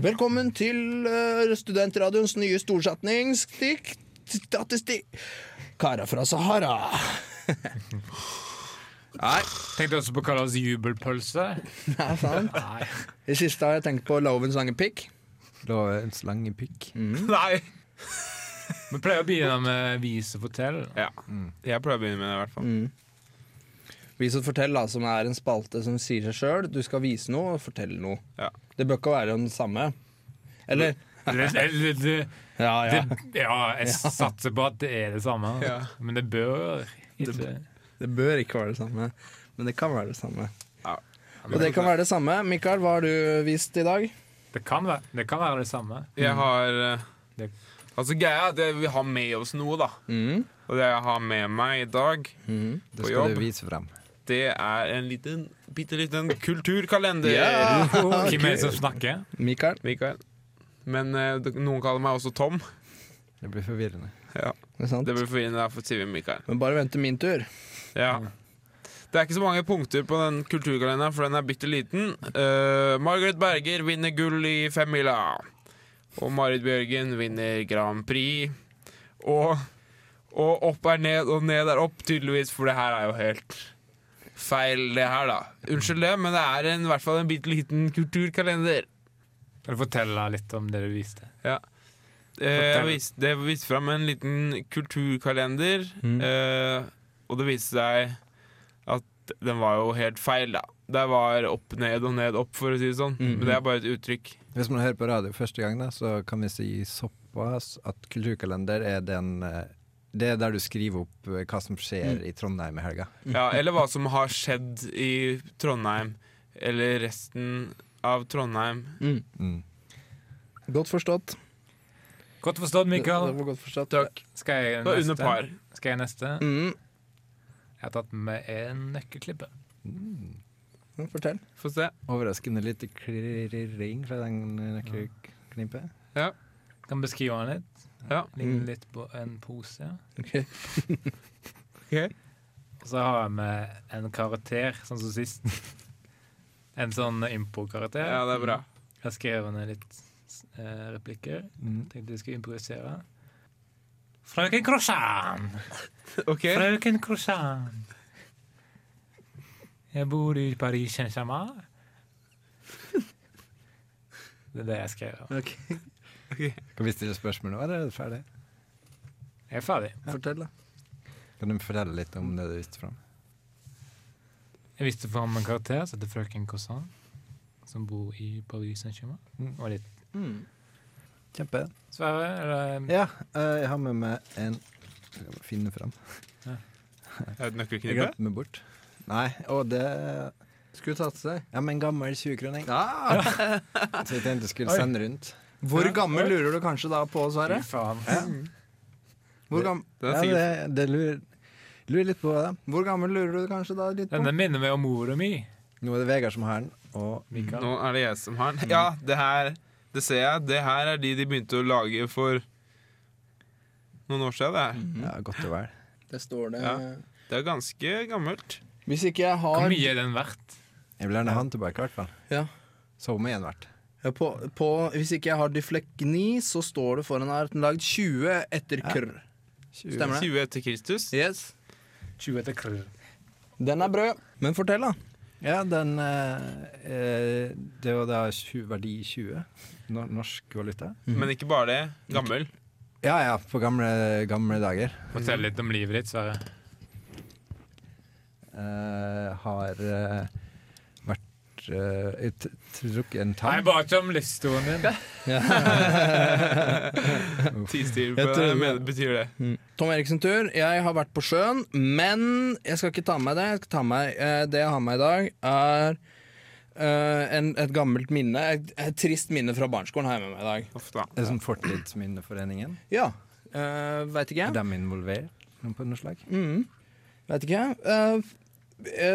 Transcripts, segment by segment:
Velkommen til uh, Studentradioens nye storsatning Stikk Statistikk Kara fra Sahara. Nei, Tenkte også på Karas jubelpølse. er sant. Nei. I siste har jeg tenkt på Lovens lange pikk. Lovens lange pikk. Nei! Vi pleier å begynne med vis og fortell. Ja. Jeg prøver å begynne med det, i hvert fall. Mm. Vis og fortell, da, som er en spalte som sier seg sjøl. Du skal vise noe og fortelle noe. Ja. Det bør ikke være det samme. Eller Ja, ja. ja, jeg satser på at det er det samme. Men det bør ikke Det bør ikke være det samme, men det kan være det samme. Og det kan være det samme. Mikael, hva har du vist i dag? Det kan være det, kan være det samme. Jeg har eh, Det- Altså greia er at vi har med oss noe, da. Mm. Og det jeg har med meg i dag, Mm. Det skal du vise frem. Det er en liten, bitte liten kulturkalender. Ja. Hvem er det som snakker? Mikael? Mikael. Men eh, noen kaller meg også Tom. Det blir forvirrende. Ja, Det er sant. Det blir forvirrende, derfor sier vi Mikael. Men bare vent til min tur. Ja. Det er ikke så mange punkter på den kulturkalenderen, for den er bitte liten. Uh, Margaret Berger vinner gull i femmila. Og Marit Bjørgen vinner Grand Prix. Og, og opp er ned, og ned er opp, tydeligvis, for det her er jo helt feil, det her, da. Unnskyld det, men det er en, i hvert fall en bitte liten kulturkalender. Kan du fortelle litt om det du viste? Eh, jeg vis- det viste fram en liten kulturkalender, eh, og det viste seg at den var jo helt feil, da. Det var opp, ned og ned, opp, for å si det sånn. Mhm. Men det er bare et uttrykk. Hvis man hører på radio første gang, da, så kan vi si såpass at kulturkalender er den eh, Det er der du skriver opp eh, hva som skjer i Trondheim i helga. Ja, eller hva som har skjedd i Trondheim, eller resten av Trondheim. Mm. Mm. Godt forstått. Godt forstått, Det, det var godt forstått. Takk. Skal jeg neste? under par. Skal jeg neste? Mm. Jeg har tatt med en nøkkelklippe. Ja, Fortell. Få se. Overraskende lite klirring fra den nøkkelknippet. Ja. Kan beskrive den litt. Ja. Ligner Mm. litt på en pose. Ok. okay. Og så har jeg med en karakter, sånn som sist. En sånn impro-karakter. ja, det er bra. Jeg har skrevet ned litt eh, replikker. Mm. Tenkte jeg skulle improvisere. Frøken Croissant! Okay. Frøken Croissant! Jeg bor i Paris Saint-Germain. Det er det jeg skrev. Kan vi stille spørsmål nå, eller er du ferdig? Jeg er ferdig. Fortell, da. Kan du fortelle litt om det du viste fram? Jeg visste fram en karakter som heter Frøken Cossan, som bor i Paris Saint-Germain. Mm. Og litt Mm. Kjempe. Sverre, eller Ja, eh, jeg har med meg en Skal jeg finne fram. Er det et Jeg glemte meg bort. Nei, og det Skulle tatt seg. Ja, men en gammel 20-kroning. Ja. Så jeg tenkte jeg skulle sende rundt. Hvor Ja. gammel lurer du kanskje da på, Sverre? faen. Hvor, gam Den er Ja, det, det lurer, lurer litt på det. hvor gammel lurer du kanskje da litt på? Denne minner meg om mora mi. Nå er det Vegard som har den, og Mikael. Nå er det jeg som har den. Ja, det her Det ser jeg. Det her er de de begynte å lage for noen år siden. Det, her. ja, godt og vel. Det står det Ja. det er ganske gammelt. Hvis ikke jeg Hvor har mye er den verdt? Jeg vil gjerne ha den tilbake, i hvert fall. Ja. Så med en hvert. Ja, på, på, Hvis ikke jeg har dyflekkni, så står det foran her at den er lagd 20 etter krr. Stemmer det? 20 etter Kristus. Yes. 20 etter krr. Den er brød. Men fortell, da. Ja, den eh, eh, Det var da verdi 20. Norsk valuta. Men ikke bare det. Gammel. Ja ja, på gamle, gamle dager. Fortell litt om livet ditt, Sverre. Eh, har eh, vært uh, trukket en Nei, bare ikke om livshistorien din. Det, det- betyr det. Mm. Tom Eriksen tur. Jeg har vært på sjøen, men jeg skal ikke ta med det. Jeg skal ta med eh, det jeg har med i dag, er Uh, en, et gammelt minne. Et, et trist minne fra barneskolen har jeg med meg i dag. Ofte. Det er sånn Fortidsminneforeningen. Ja. Uh, Veit ikke. Er de involvert på noe slag? Mm. Vet ikke. Eh, eh,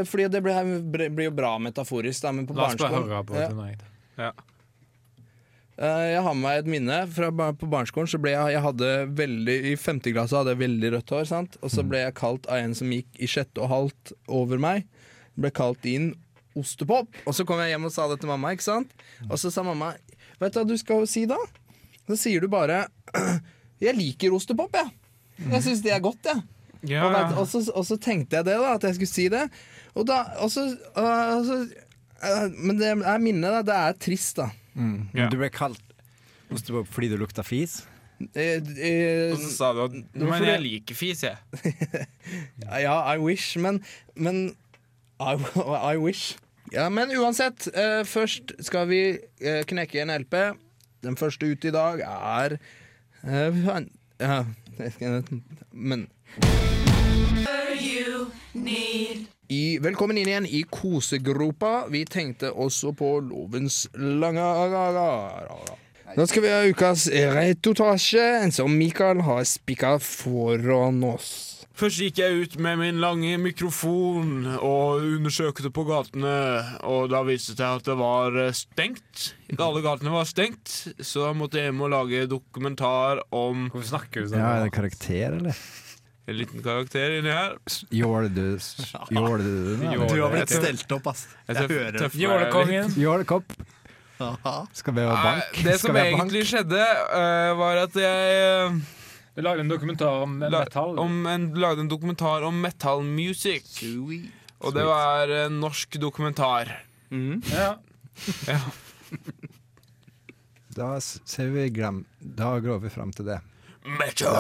fordi det blir, blir jo bra metaforisk, da, men på La oss bare barneskolen høre på Ja. tonight. Ja. Eh, Jeg har med meg et minne fra på barneskolen. Så ble jeg, jeg hadde veldig, I femte klasse hadde jeg veldig rødt hår, sant? og så ble jeg kalt av en som gikk i sjette og halvt over meg. Ble kalt inn ostepop. Og så kom jeg hjem og sa det til mamma, ikke sant? Og så sa mamma vet du hva du skal si da? Så sier du bare Jeg liker ostepop, jeg. Jeg syns det er godt, jeg. Ja, Og, vet, og, så, og så tenkte jeg det, da, at jeg skulle si det. Og da, og så, og så øh, Men det er minnet, da. Det er trist, da. Mm. Ja. Du ble kalt ostepop fordi du lukta fis? Eh, eh, Og så sa du at Men jeg liker fis, jeg. ja, I wish, men, men I, I wish. Ja, men uansett, eh, først skal vi eh, knekke en LP. Den første ut i dag er eh, ja, Men i, Velkommen inn igjen i kosegropa. Vi tenkte også på lovens lange Nå skal vi ha ukas reportasje, som Mikael har spikka foran oss. Først gikk jeg ut med min lange mikrofon og undersøkte på gatene, og da viste det seg at det var eh, stengt. Ikke alle gatene var stengt, så da måtte jeg hjem og lage dokumentar om Hvorfor snakker du sånn? Ja, er det karakter, eller? En liten karakter inni her. Gjorde du du har blitt stelt opp, ass. Jeg Jeg hører. Jålekongen. Jålekopp. Skal vi ha bank? Det som egentlig skjedde, uh, var at jeg uh, Du lagde en dokumentar om metal? metall. om en, lagde en dokumentar om metal music. Og det var en norsk dokumentar. Ja. Ja. Da ser vi glem Da går vi fram til det. Metal!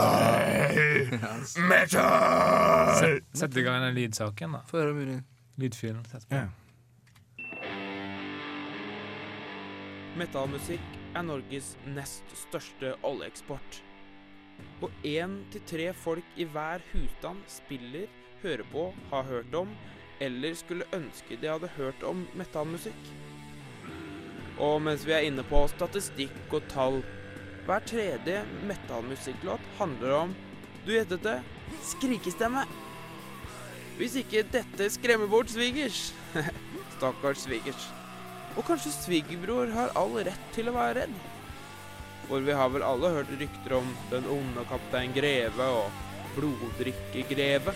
Metal! Sett, sett i gang den lydsaken, da. Få høre mulig. Lydfilen. Sett på. Ja. Metallmusikk er Norges nest største oljeeksport. Og én til tre folk i hver husstand spiller, hører på, har hørt om, eller skulle ønske de hadde hørt om metallmusikk. Og mens vi er inne på statistikk og tall Hver tredje metallmusikklåt handler om Du gjettet det skrikestemme. Hvis ikke dette skremmer bort svigers. Stakkars svigers. Og kanskje svigerbror har all rett til å være redd. For vi har vel alle hørt rykter om den onde kaptein Greve og bloddrikkegreve.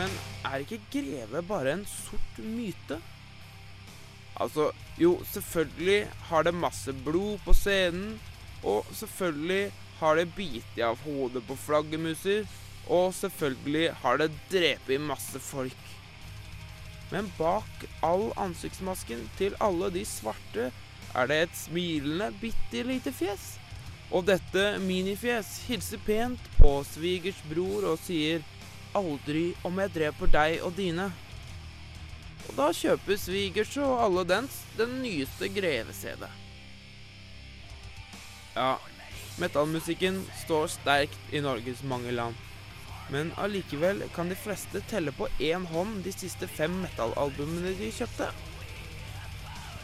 Men er ikke Greve bare en sort myte? Altså, jo, selvfølgelig har det masse blod på scenen, og selvfølgelig har det bitt av hodet på flaggermuser, og selvfølgelig har det drept masse folk. Men bak all ansiktsmasken til alle de svarte er det et smilende, bitte lite fjes. Og dette minifjes hilser pent på svigers bror og sier 'aldri om jeg dreper deg og dine'. Og da kjøper svigers og alle dens den nyeste Greve-CD. Ja, metallmusikken står sterkt i Norges mange land. Men allikevel kan de fleste telle på én hånd de siste fem metallalbumene de kjøpte.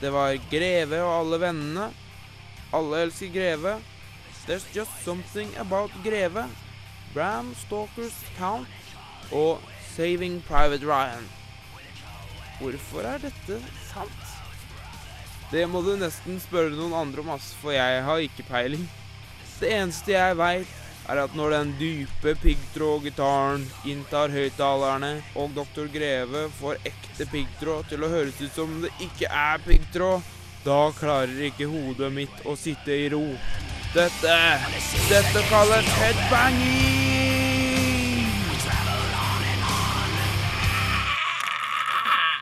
Det var Greve og alle vennene. Alle elsker Greve. There's just something about Greve. Bram Stalkers Count og Saving Private Ryan. Hvorfor er dette sant? Det må du nesten spørre noen andre om, ass, for jeg har ikke peiling. Det eneste jeg veit, er at når den dype piggtrådgitaren inntar høyttalerne, og Dr. Greve får ekte piggtråd til å høres ut som det ikke er piggtråd, da klarer ikke hodet mitt å sitte i ro. Dette Dette kalles headbanging!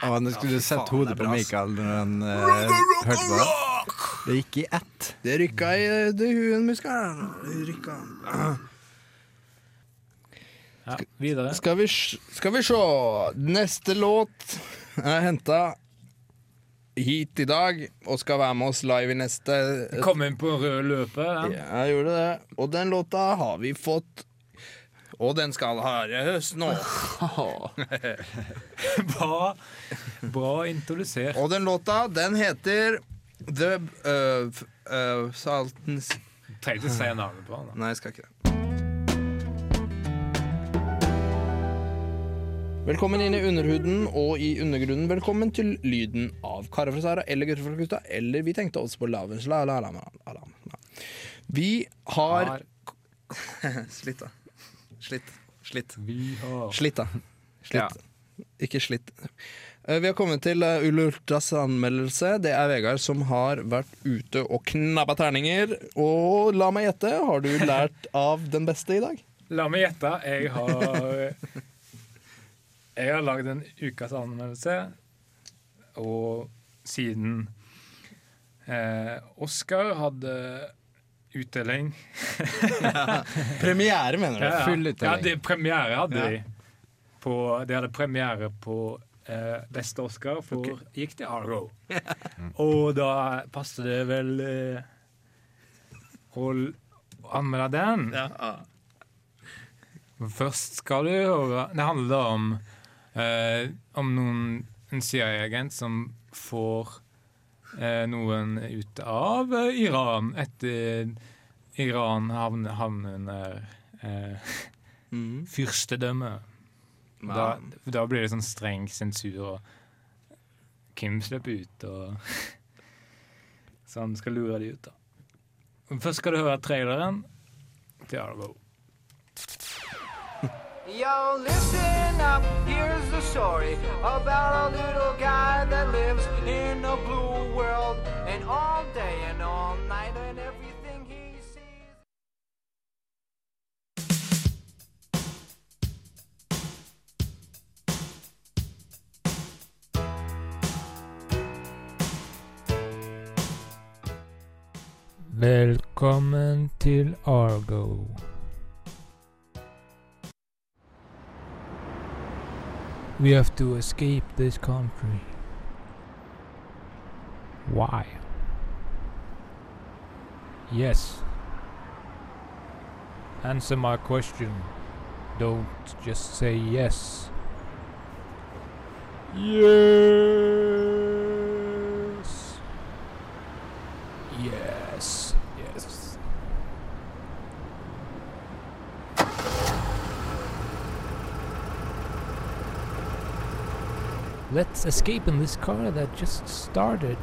Å, nå skulle du sett hodet på Michael. Mikael når han eh, hørte på det. Det gikk i ett. Det rykka i eh, det huenmuskelen. Det rykka. Ja, videre. Skal vi, skal vi se. Neste låt er henta hit i dag og skal være med oss live i neste Kom inn på rød løpet. Ja. Ja, jeg gjorde det. Og den låta har vi fått. Og den skal høres nå. Bra, bra introdusert. Og den låta, den heter The uh, uh, Saltens Trenger ikke si navnet på den. Nei, jeg skal ikke det. Velkommen inn i underhuden og i undergrunnen. Velkommen til lyden av Karer fra Sara eller Gutter fra gutta. Eller vi tenkte også på Lavens la la la la la. Vi har Har Slitt, da. Slitt. Slitt. Vi har Slitt, da. Slitt. Ja. Ikke slitt. Eh, Vi har kommet til uh, Ulultas anmeldelse. Det er Vegard som har vært ute og knabba terninger. Og la meg gjette, har du lært av den beste i dag? La meg gjette. Jeg har Jeg har lagd en ukas anmeldelse, og siden eh, Oscar hadde utdeling Premiere, mener du? Ja, ja. Full utdeling. Ja, det, premiere hadde Ja. de. På, de hadde premiere på eh, beste Oscar for Gikk til Argo. Og da passet det vel eh, å anmelde den. Først skal du høre Det handler da om eh, om noen, en CIA-agent som får noen ut av eh, Iran etter Iran havner, havne under eh, Mm. fyrstedømme. Da, da blir det sånn streng sensur, og Kim slipper ut, og Så han skal lure de ut, da. Først skal du høre traileren til Argo. Yo, listen up, here's the story about a little guy that lives in a blue world. And all day and all night, and everything he sees. Velkommen til Argo. We have to escape this country. Why? Yes. Answer my question. Don't just say yes. Yes. Yes. Yes. Let's escape in this car that just started.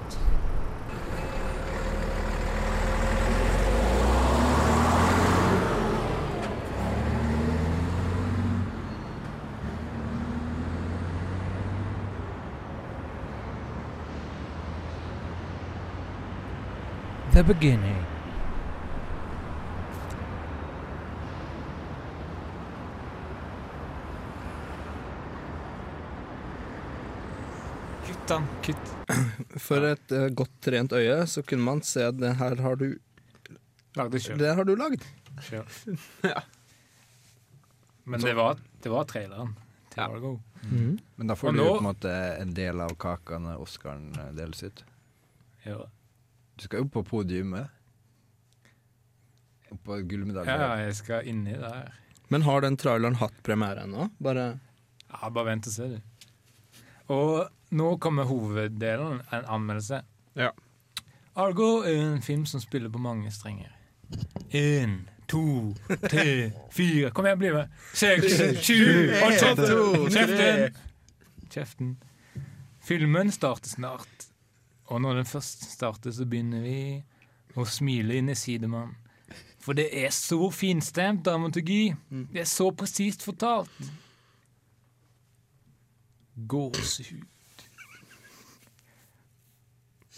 The beginning. Kutt den. Kutt. For et eh, godt trent øye så kunne man se at det her har du, Lagde sjøl. det har du lagd. Men det var, det var traileren til Ja. Argo. Men da får Og du nå- på en måte en del av kaka når Oscaren eh, deles ut. Ja. Du skal opp på podiumet. Opp på gullmedalje. ja, jeg skal inni der. Men har den traileren hatt premiere ennå? Bare Ja, bare vent og se, du. Og nå kommer hoveddelen, en anmeldelse. Ja. Argo er en film som spiller på mange strenger. Én, to, tre, fire Kom igjen, bli med! Seks, sju åtte, kjeften! Kjeften! Filmen starter snart. Og når den først starter, så begynner vi å smile inn i sidemannen. For det er så finstemt dramaturgi. Det er så presist fortalt. Gåsehud.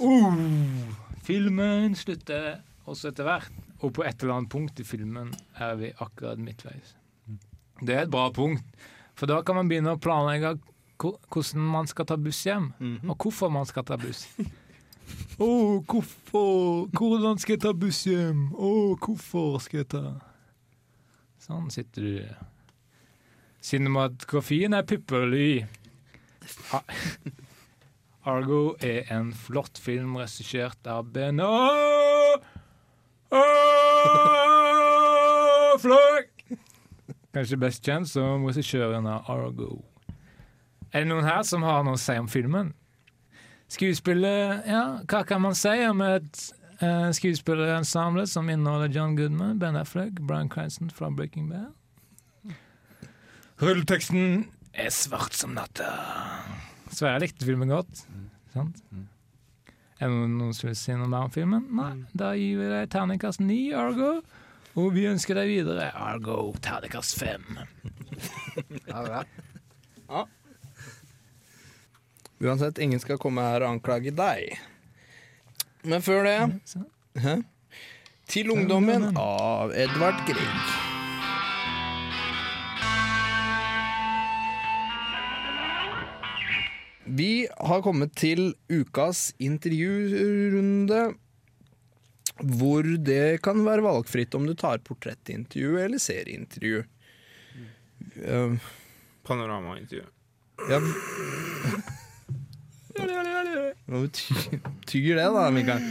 Uh, filmen slutter også etter hvert, og på et eller annet punkt i filmen er vi akkurat midtveis. Det er et bra punkt, for da kan man begynne å planlegge hvordan man skal ta buss hjem, og hvorfor man skal ta buss. Å, hvorfor? Hvordan skal jeg ta buss hjem? Å, hvorfor skal jeg ta Sånn sitter du. Cinematografien er pupperly. Argo er en flott film regissert av Ben Åh! Åh! Fløy! Kanskje best kjent som regissøren av Argo. Er det noen her som har noe å si om filmen? Skuespillet Ja, hva kan man si om et uh, skuespillerensemble som inneholder John Goodman, Ben Affleck, Brian Cranston fra Breaking Bad? Rulleteksten er svart som natta. Sverre likte filmen godt. Sant? Er det noen som vil si noe mer om filmen? Nei. Da gir vi deg terningkast ni, Argo. Og vi ønsker deg videre Argo terningkast fem. Ja, ja. Uansett, ingen skal komme her og anklage deg. Men før det Hæ? Til ungdommen av Edvard Grieg. Vi har kommet til ukas intervjurunde. Hvor det kan være valgfritt om du tar portrettintervju eller serieintervju. Uh, Panoramaintervju. ja. Hva betyr, betyr det, da, Mikael?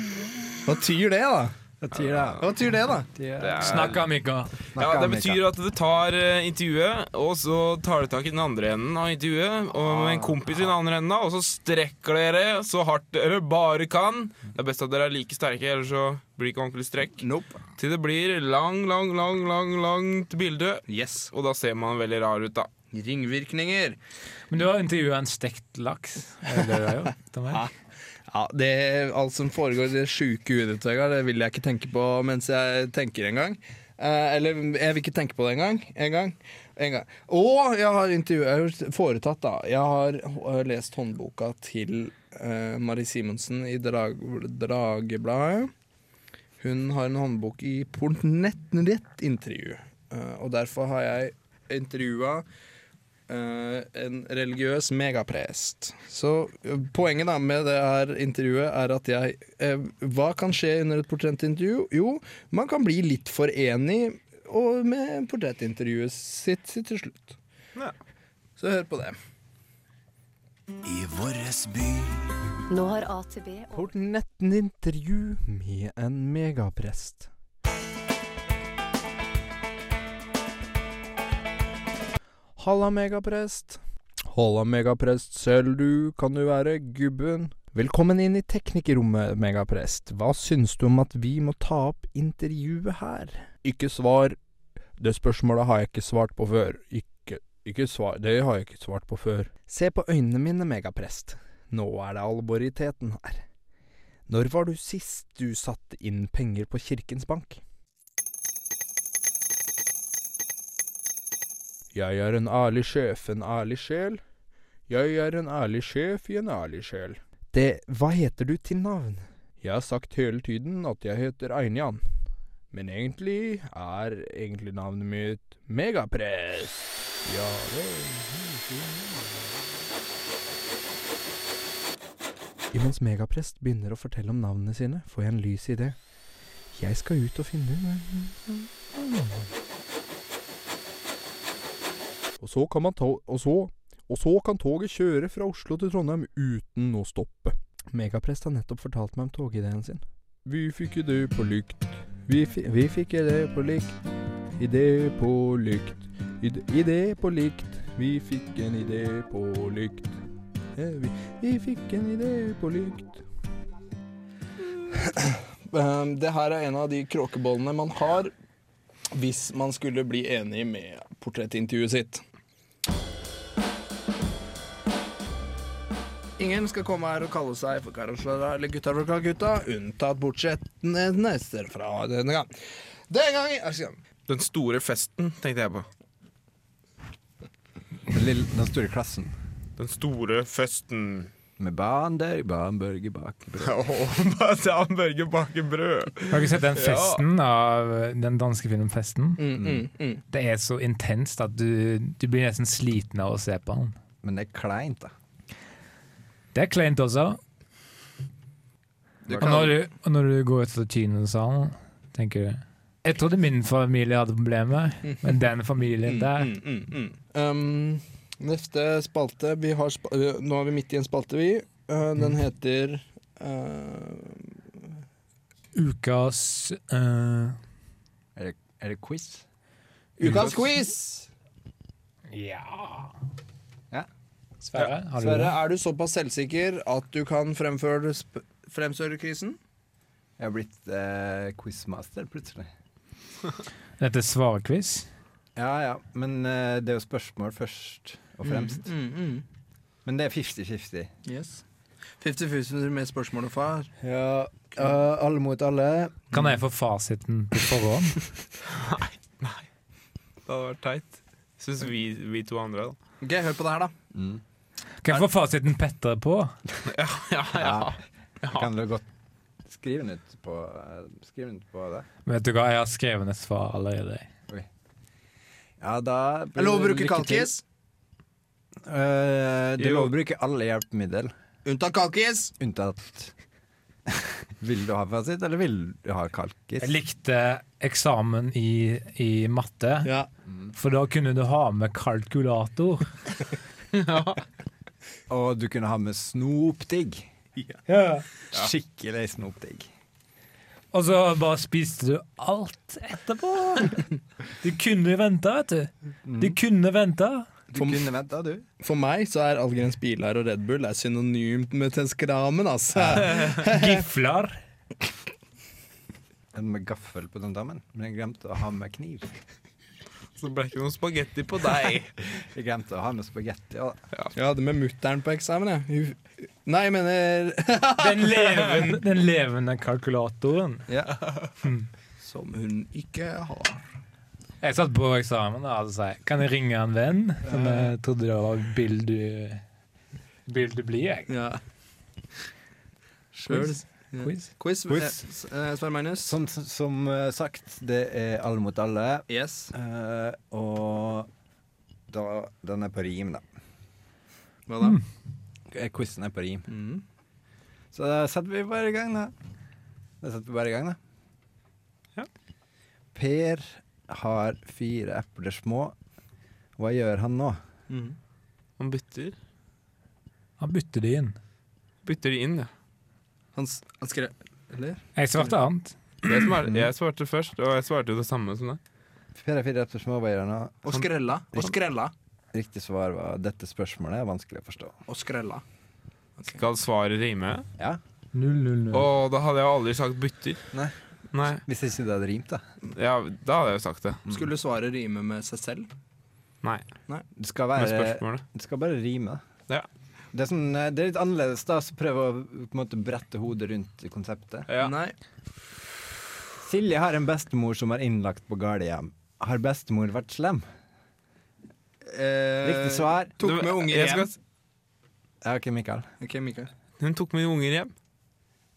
Hva betyr det, da? Betyr det? Hva betyr det, da? Det er- Snakka, Mika. Ja, Det betyr at du tar eh, intervjuet, og så tar du tak i den andre enden av intervjuet, og med en kompis i den andre enden, og så strekker dere så hardt dere bare kan. Det er best at dere er like sterke, ellers så blir det ikke ordentlig strekk. Nope. Til det blir lang, lang, lang, lang, langt bilde, Yes. og da ser man veldig rar ut, da. Ringvirkninger. Men du har intervjua en stekt laks. Er det det du har gjort? Ja, det, Alt som foregår i det sjuke huet ditt, Vegard, det vil jeg ikke tenke på mens jeg tenker engang. Eh, eller jeg vil ikke tenke på det engang. En gang. En gang. Og jeg har intervjuet, foretatt, da. Jeg har lest håndboka til eh, Marie Simonsen i Drag, Dragebladet. Hun har en håndbok i portrettintervju, eh, og derfor har jeg intervjua en religiøs megaprest. Så eh, poenget da med det her intervjuet er at jeg eh, Hva kan skje under et portrettintervju? Jo, man kan bli litt for enig og med portrettintervjuet sitt, sitt til slutt. Ja. Så hør på det. I våres by Nå har AtB Portrettintervju med en megaprest. Halla, megaprest. Halla, megaprest. Selv du, kan du være gubben? Velkommen inn i teknikerrommet, megaprest. Hva syns du om at vi må ta opp intervjuet her? Ikke svar. Det spørsmålet har jeg ikke svart på før. Ikke, ikke svar. Det har jeg ikke svart på før. Se på øynene mine, megaprest. Nå er det alvoriteten her. Når var du sist du satte inn penger på Kirkens Bank? Jeg er en ærlig sjef, en ærlig sjel. Jeg er en ærlig sjef i en ærlig sjel. Det, hva heter du til navn? Jeg har sagt hele tiden at jeg heter Einjan. Men egentlig er egentlig navnet mitt Megapress. Ja vel. Imens Megaprest begynner å fortelle om navnene sine, får jeg en lys idé. Jeg skal ut og finne Og så kan man Og så Og så kan toget kjøre fra Oslo til Trondheim uten å stoppe. Megaprest har nettopp fortalt meg om togideen sin. Vi fikk idé på lykt. Vi, fi, vi fikk idé på lykt. Idé på lykt. Idé på lykt. Vi fikk en idé på lykt. Eh, Vi, vi fikk en idé på lykt. Um, Det her er en av de kråkebollene man har hvis man skulle bli enig med portrettintervjuet sitt. Ingen skal komme her og kalle seg for Karasjara eller Gutta fra Calcutta, unntatt bortsett neste fra denne gang. Den gang altså, Den store festen, tenkte jeg på. Den, lille, den store klassen. Den store festen. Med bander, barnburger, bakebrød. Barn Børge baker brød. Har du ikke sett den festen av den danske filmen 'Festen'? mm, mm, mm. Det er så intenst at du, du blir nesten sliten av å se på den. Men det er kleint, da. Det er kleint også. Du Og når du, og når du går ut av kinosalen, tenker du Jeg trodde min familie hadde problemer, men den familien der Mm, mm, mm. Um, neste spalte vi har spa uh, Nå er vi midt i en spalte, vi. Uh, den heter uh, Ukas uh, er, det, er det quiz? Ukas quiz! Ja Ja. Sverre, har du Sverre, er du såpass selvsikker at du kan fremføre fremføre quizen? Jeg har blitt eh, quizmaster plutselig. Dette er svarquiz? Ja ja, men eh, det er jo spørsmål først og fremst. Mm, mm, Men det er 50-50. mm. Yes. 50-50 med spørsmål og far. Ja, eh, alle mot alle. Kan jeg få fasiten på forhånd? Nei Det hadde vært teit. Syns vi, vi to andre, da. Ok, Hør på det her, da. Mm. Kan jeg få fasiten Petter på? Ja, ja, ja. ja. kan du godt skrive den ut på, eh, skrive den ut på det. Vet du hva, jeg har skrevet et svar allerede. Ja, da Er lover lov å bruke kalkis? Uh, det er lov å bruke alle hjelpemiddel, Unntatt kalkis. unntatt Vil du ha fasit, eller vil du ha kalkis? Jeg likte eksamen i, i matte, Ja. for da kunne du ha med kalkulator. Og du kunne ha med snopdigg. Ja. Skikkelig snopdigg. Og så bare spiste du alt etterpå. Du kunne venta, vet du. Du kunne venta. Du kunne venta, du. For meg så er Algrens biler og Red Bull er synonymt med tenskramen, altså. Gifler. En med gaffel på den damen, men jeg glemte å ha med kniv. Så ble det ikke noe spagetti på deg. Jeg glemte å ha med spagetti. Ja. Jeg hadde med mutter'n på eksamen, jeg. Nei, jeg mener Den levende, den levende kalkulatoren. Som hun ikke har. Jeg satt på eksamen og hadde sagt Kan jeg ringe en venn? Som jeg trodde det var Bill du Bill du blir, jeg. Ja. Sjøl. Quiz. Quiz. Quiz. Eh, Sverre Magnus. Som, som eh, sagt, det er alle mot alle. Yes. Eh, og da, den er på rim, da. Hva da? Mm. Quizen er på rim. Mm. Så da setter vi bare i gang, da. Da setter vi bare i gang, da. Ja. Per har fire epler små. Hva gjør han nå? Mm. Han bytter. Han bytter de inn. Bytter de inn, ja. Han, han skrev Eller? Jeg svarte annet. Jeg svarte, jeg svarte først, og jeg svarte jo det samme som deg. Per fire? Og skrella. Og skrella. Riktig svar var dette spørsmålet er vanskelig å forstå. Og skrella. Skal svaret rime? Ja, 000. Og da hadde jeg aldri sagt bytter. Nei. Nei. Hvis ikke det hadde rimt, da. Ja, da hadde jeg jo sagt det. Skulle svaret rime med seg selv? Nei. Det skal, være, det skal bare rime. Ja. Det er, sånn, eh, det er litt annerledes, da, så prøv å på en måte brette hodet rundt konseptet. Ja. Nei. Silje har en bestemor som er innlagt på gardehjem. Har bestemor vært slem? Eh, Riktig svar. Tok med unger hjem. skal- Ja, OK, Mikael. Okay, Mikael. Hun tok med unger hjem.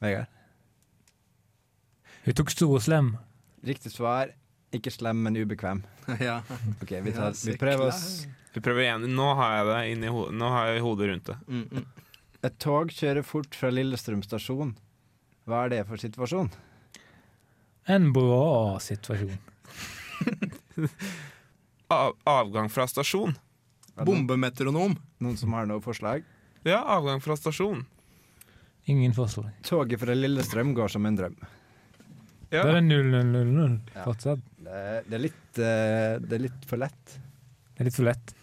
Vegard. Hun tok stor og slem. Riktig svar. Ikke slem, men ubekvem. ja. OK, vi, tar, vi prøver klar. oss. Vi prøver igjen. Nå har jeg det inni hodet. Nå har jeg hodet rundt det. Mm, mm. Et tog kjører fort fra Lillestrøm stasjon. Hva er det for situasjon? En bra situasjon. Av, avgang fra stasjon. Noen, Bombemetronom. noen som har noe forslag? Ja, avgang fra stasjon. Ingen forslag. Toget fra Lillestrøm går som en drøm. Ja. Det er det 0000 Ja. fortsatt. Det er, det er, litt, eh, det er litt for lett. Det er litt for lett.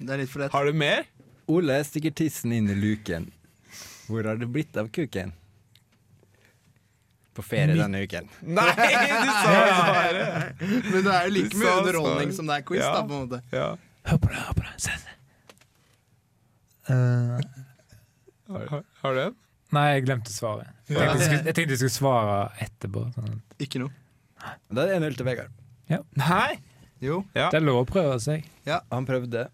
Det er litt for lett. Har du mer? Ole stikker tissen inn i luken. Hvor har det blitt av kuken? På ferie denne uken. Nei, du sa svaret! Men det er jo like mye underholdning som det er quiz, Ja. da, på en måte. Ja. Hør på det, hør på det. Se. Eh, Har, har, du en? nei, jeg glemte svaret. Jeg tenkte jeg skulle, jeg tenkte jeg skulle svare etterpå. Sånn. Ikke noe. Da er det 1-0 til Vegard. Nei! Jo. Ja. Det er lov å prøve seg. Han prøvde.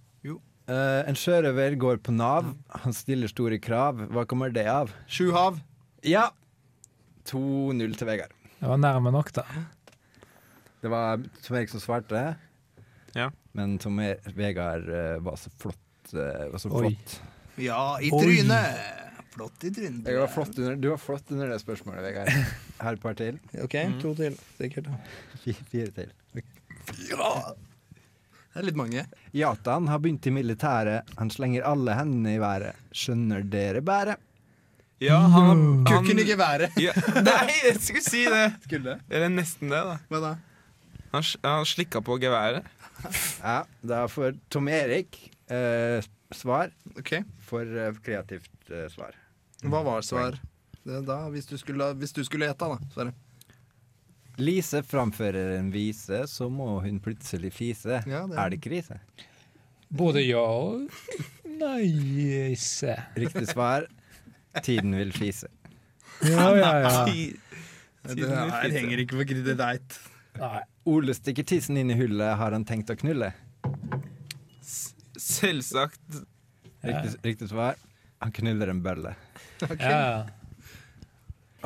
Eh, en sjørøver går på Nav. Han stiller store krav. Hva kommer det av? Sju hav. Ja! 2-0 til Vegard. Det var nærme nok, da. Det var Tom Erik som svarte, Ja. men Tom er Vegard uh, var så flott. Uh, var så flott. Ja, i Oi. trynet! Flott i trynet. Var flott under, du var flott under det spørsmålet, Vegard. Her et par til. OK, to til. Sikkert. Fire, Fire til. Det er litt mange. Yatan har begynt i militæret. Han slenger alle hendene i været. Skjønner dere bæret? Ja, han, han Kukken i geværet. ja. Nei, jeg skulle si det! Skulle. Eller nesten det, da. Hva da? Han, han slikka på geværet. Ja, da får Tom Erik eh, svar OK. for eh, kreativt eh, svar. Hva var svar? Det da, hvis du skulle, hvis du skulle gjette, da. Sverre. Lise framfører en vise, så må hun plutselig fise. Ja, det Er det krise? Både ja og nei. se. Riktig svar. Tiden vil fise. Ja, ja, ja. Det her henger ikke på kreditt. Nei. Ole stikker tissen inn i hullet. Har han tenkt å knulle? Selvsagt. Riktig, riktig svar. Han knuller en bølle. Ja, Ja.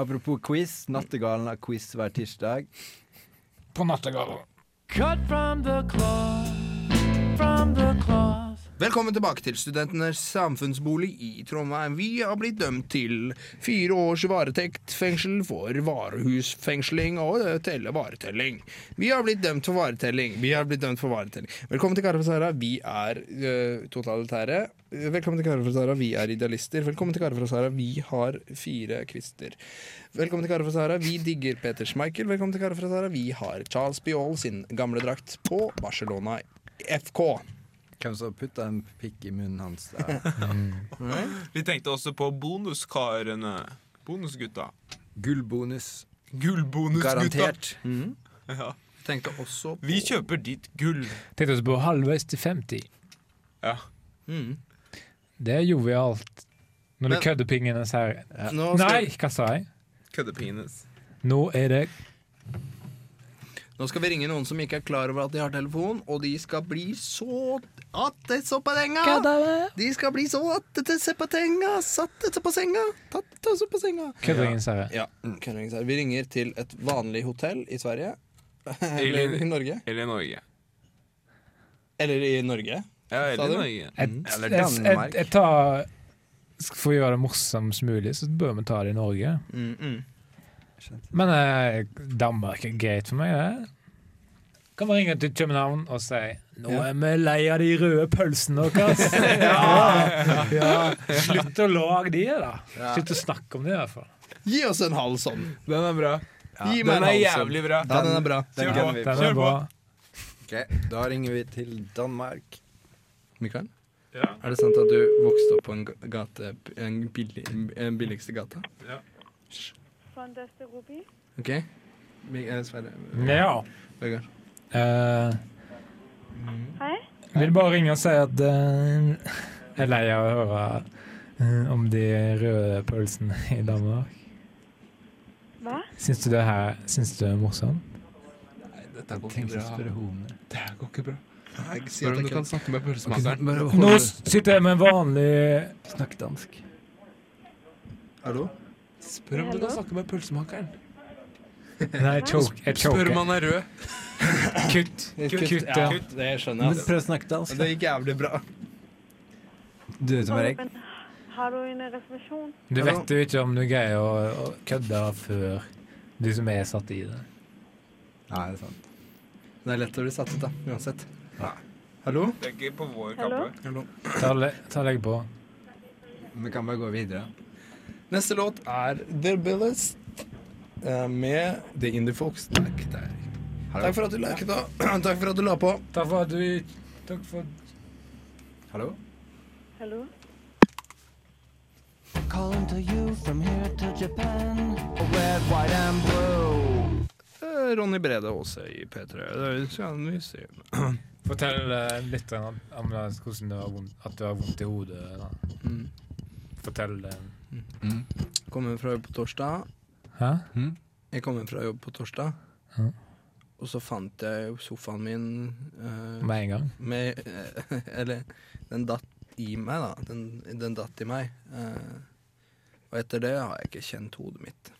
Apropos quiz. Nattergalen har quiz hver tirsdag. På Nattergalen. Cut from the claw from the cloth. Velkommen tilbake til Studentenes samfunnsbolig i Trondheim. Vi har blitt dømt til fire års varetektfengsel for varehusfengsling og telle varetelling. Vi har blitt dømt for varetelling. Vi har blitt dømt for varetelling. Velkommen til Kara Sara. Vi er øh, totalitære. Velkommen til Kara Sara. Vi er idealister. Velkommen til Kara Sara. Vi har fire kvister. Velkommen til Kara Sara. Vi digger Peter Schmeichel. Velkommen til Kara Sara. Vi har Charles Biol sin gamle drakt på Barcelona FK. Hvem som putta en pikk i munnen hans? der? Vi tenkte også på bonuskarene. Bonusgutta. Gullbonus. Gullbonusgutta. Garantert. Ja. Tenkte også på Vi kjøper ditt gull. Tenkte også på halvveis til 50. Ja. Mm. Det er jovialt. Når det du kødder pingene her. Nei, hva sa jeg? Køddepenis. Nå er det nå skal vi ringe noen som ikke er klar over at de har telefon, og de skal bli så atte så på senga! De skal bli så atte så på senga, satte så på senga, tatte så på senga. kødderingens herre. Ja, så Vi ringer til et vanlig hotell i Sverige. Eller i Norge. Eller Norge. Eller i Norge. Ja, Sa eller du? Norge. Et, Eller jeg, jeg, Danmark. jeg tar For å gjøre det morsomst mulig, så bør vi ta det i Norge. Mm, mm. Men eh, Danmark er greit for meg, det. Kan vi ringe til København og si Nå er vi lei av de røde pølsene deres. ja, ja. Slutt å lage de, da. Slutt å snakke om de, i hvert fall. Gi oss en halv sånn. Den er bra. Gi meg Den en er halv sånn. jævlig bra. Den, den er bra. Den den, Den få. er bra. Ok, Da ringer vi til Danmark. Mikael, Ja. er det sant at du vokste opp på en ga- gate En, billig, en billigste gata? Von Ruby. OK? Sverre. Ja. Vegard. Eh, Hei. vil bare ringe og si at uh, jeg er lei av å høre uh, om de røde pølsene i Danmark. Hva? Syns du det her Syns du det er morsomt? Dette går ikke bra. Det her går ikke bra. Jeg sier at om du kan snakke med pølsemakeren. Nå sitter jeg med en vanlig Snakk dansk. Hallo? Spør om du kan snakke med pølsemakeren. Nei, choke. Jeg Spør om han er rød. Kutt. Kutt, ja, Kutt, det skjønner Men jeg. prøv å snakke dansk. Det gikk jævlig bra. Du er som Erik. Men har du en reservasjon? Du vet jo ikke om du greier å, å kødde før du som er satt i det. Nei, det er sant. Det er lett å bli satt ut, da. Uansett. Ja. Hallo? Det er ikke på vår kappe. Ta, le- ta legg på. Vi kan bare gå videre. Neste låt er The Billest eh, med The Indie Folks. Takk, takk. Takk for at du liket, da. Takk for at du la på. Takk for at du Takk for Hallo? Hallo? Calling to you from here to Japan. Red, white, and blue. Eh, Ronny Brede Aase i P3. Det skal vi se. Fortell eh, litt om, om hvordan det var vondt, at du har vondt i hodet. Da. Mm. Fortell Mm. Kommer fra jobb på torsdag. Hæ? Mm. Jeg kommer fra jobb på torsdag. Hæ? Og så fant jeg sofaen min uh, Med en gang? med uh, Eller den datt i meg, da. Den, den datt i meg. Uh, og etter det har jeg ikke kjent hodet mitt.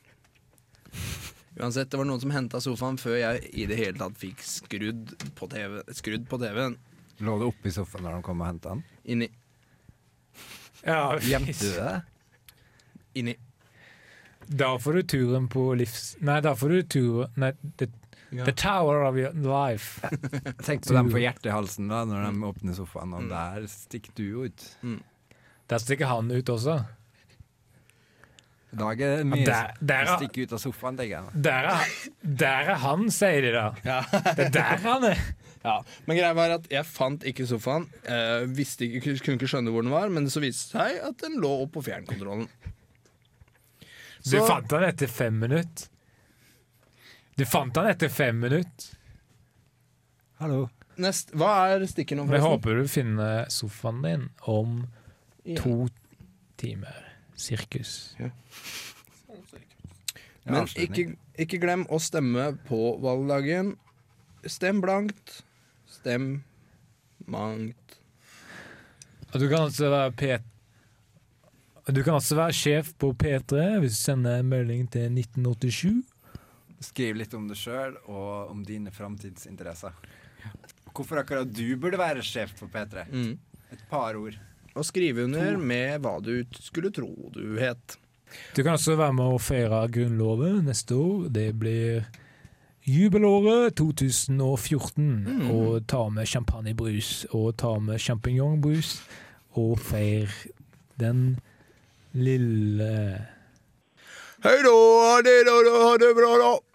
Uansett, det var noen som henta sofaen før jeg i det hele tatt fikk skrudd på TV TV-en. Lå du oppi sofaen når de kom og henta den? Inni. Ja, Gjemte du det? Inni. Da får du turen på livs... Nei, da får du turen Nei, the, the tower of your life. Tenk på dem på hjertehalsen da når de åpner sofaen, og der stikker du jo ut. Der stikker han ut også. I dag er det mye Der, der, er, stikker ut av sofaen, tenker jeg. der, er, der er han, sier de da. Det er der han er. Ja, Men greia var at jeg fant ikke sofaen. Eh, ikke, kunne ikke skjønne hvor den var, men så viste det seg at den lå oppå fjernkontrollen. Du fant han etter fem minutter. Du fant han etter fem minutter. Hallo. Nest, hva er stikken om Vi forresten? håper du finner sofaen din om Ja. to timer. Sirkus. Men ikke, ikke glem å stemme på valgdagen. Stem blankt. Stem mangt. Og du kan altså være P... Du kan altså være sjef på P3 hvis du sender en melding til 1987. Skriv litt om deg sjøl og om dine framtidsinteresser. Hvorfor akkurat du burde være sjef på P3? Mm. Et par ord. Og skrive under med hva du skulle tro du het. Du kan også være med å feire Grunnloven neste år. Det blir jubelåret 2014. Og ta med champagnebrus og ta med sjampinjongbrus og feir den lille Hei da, ha det bra da.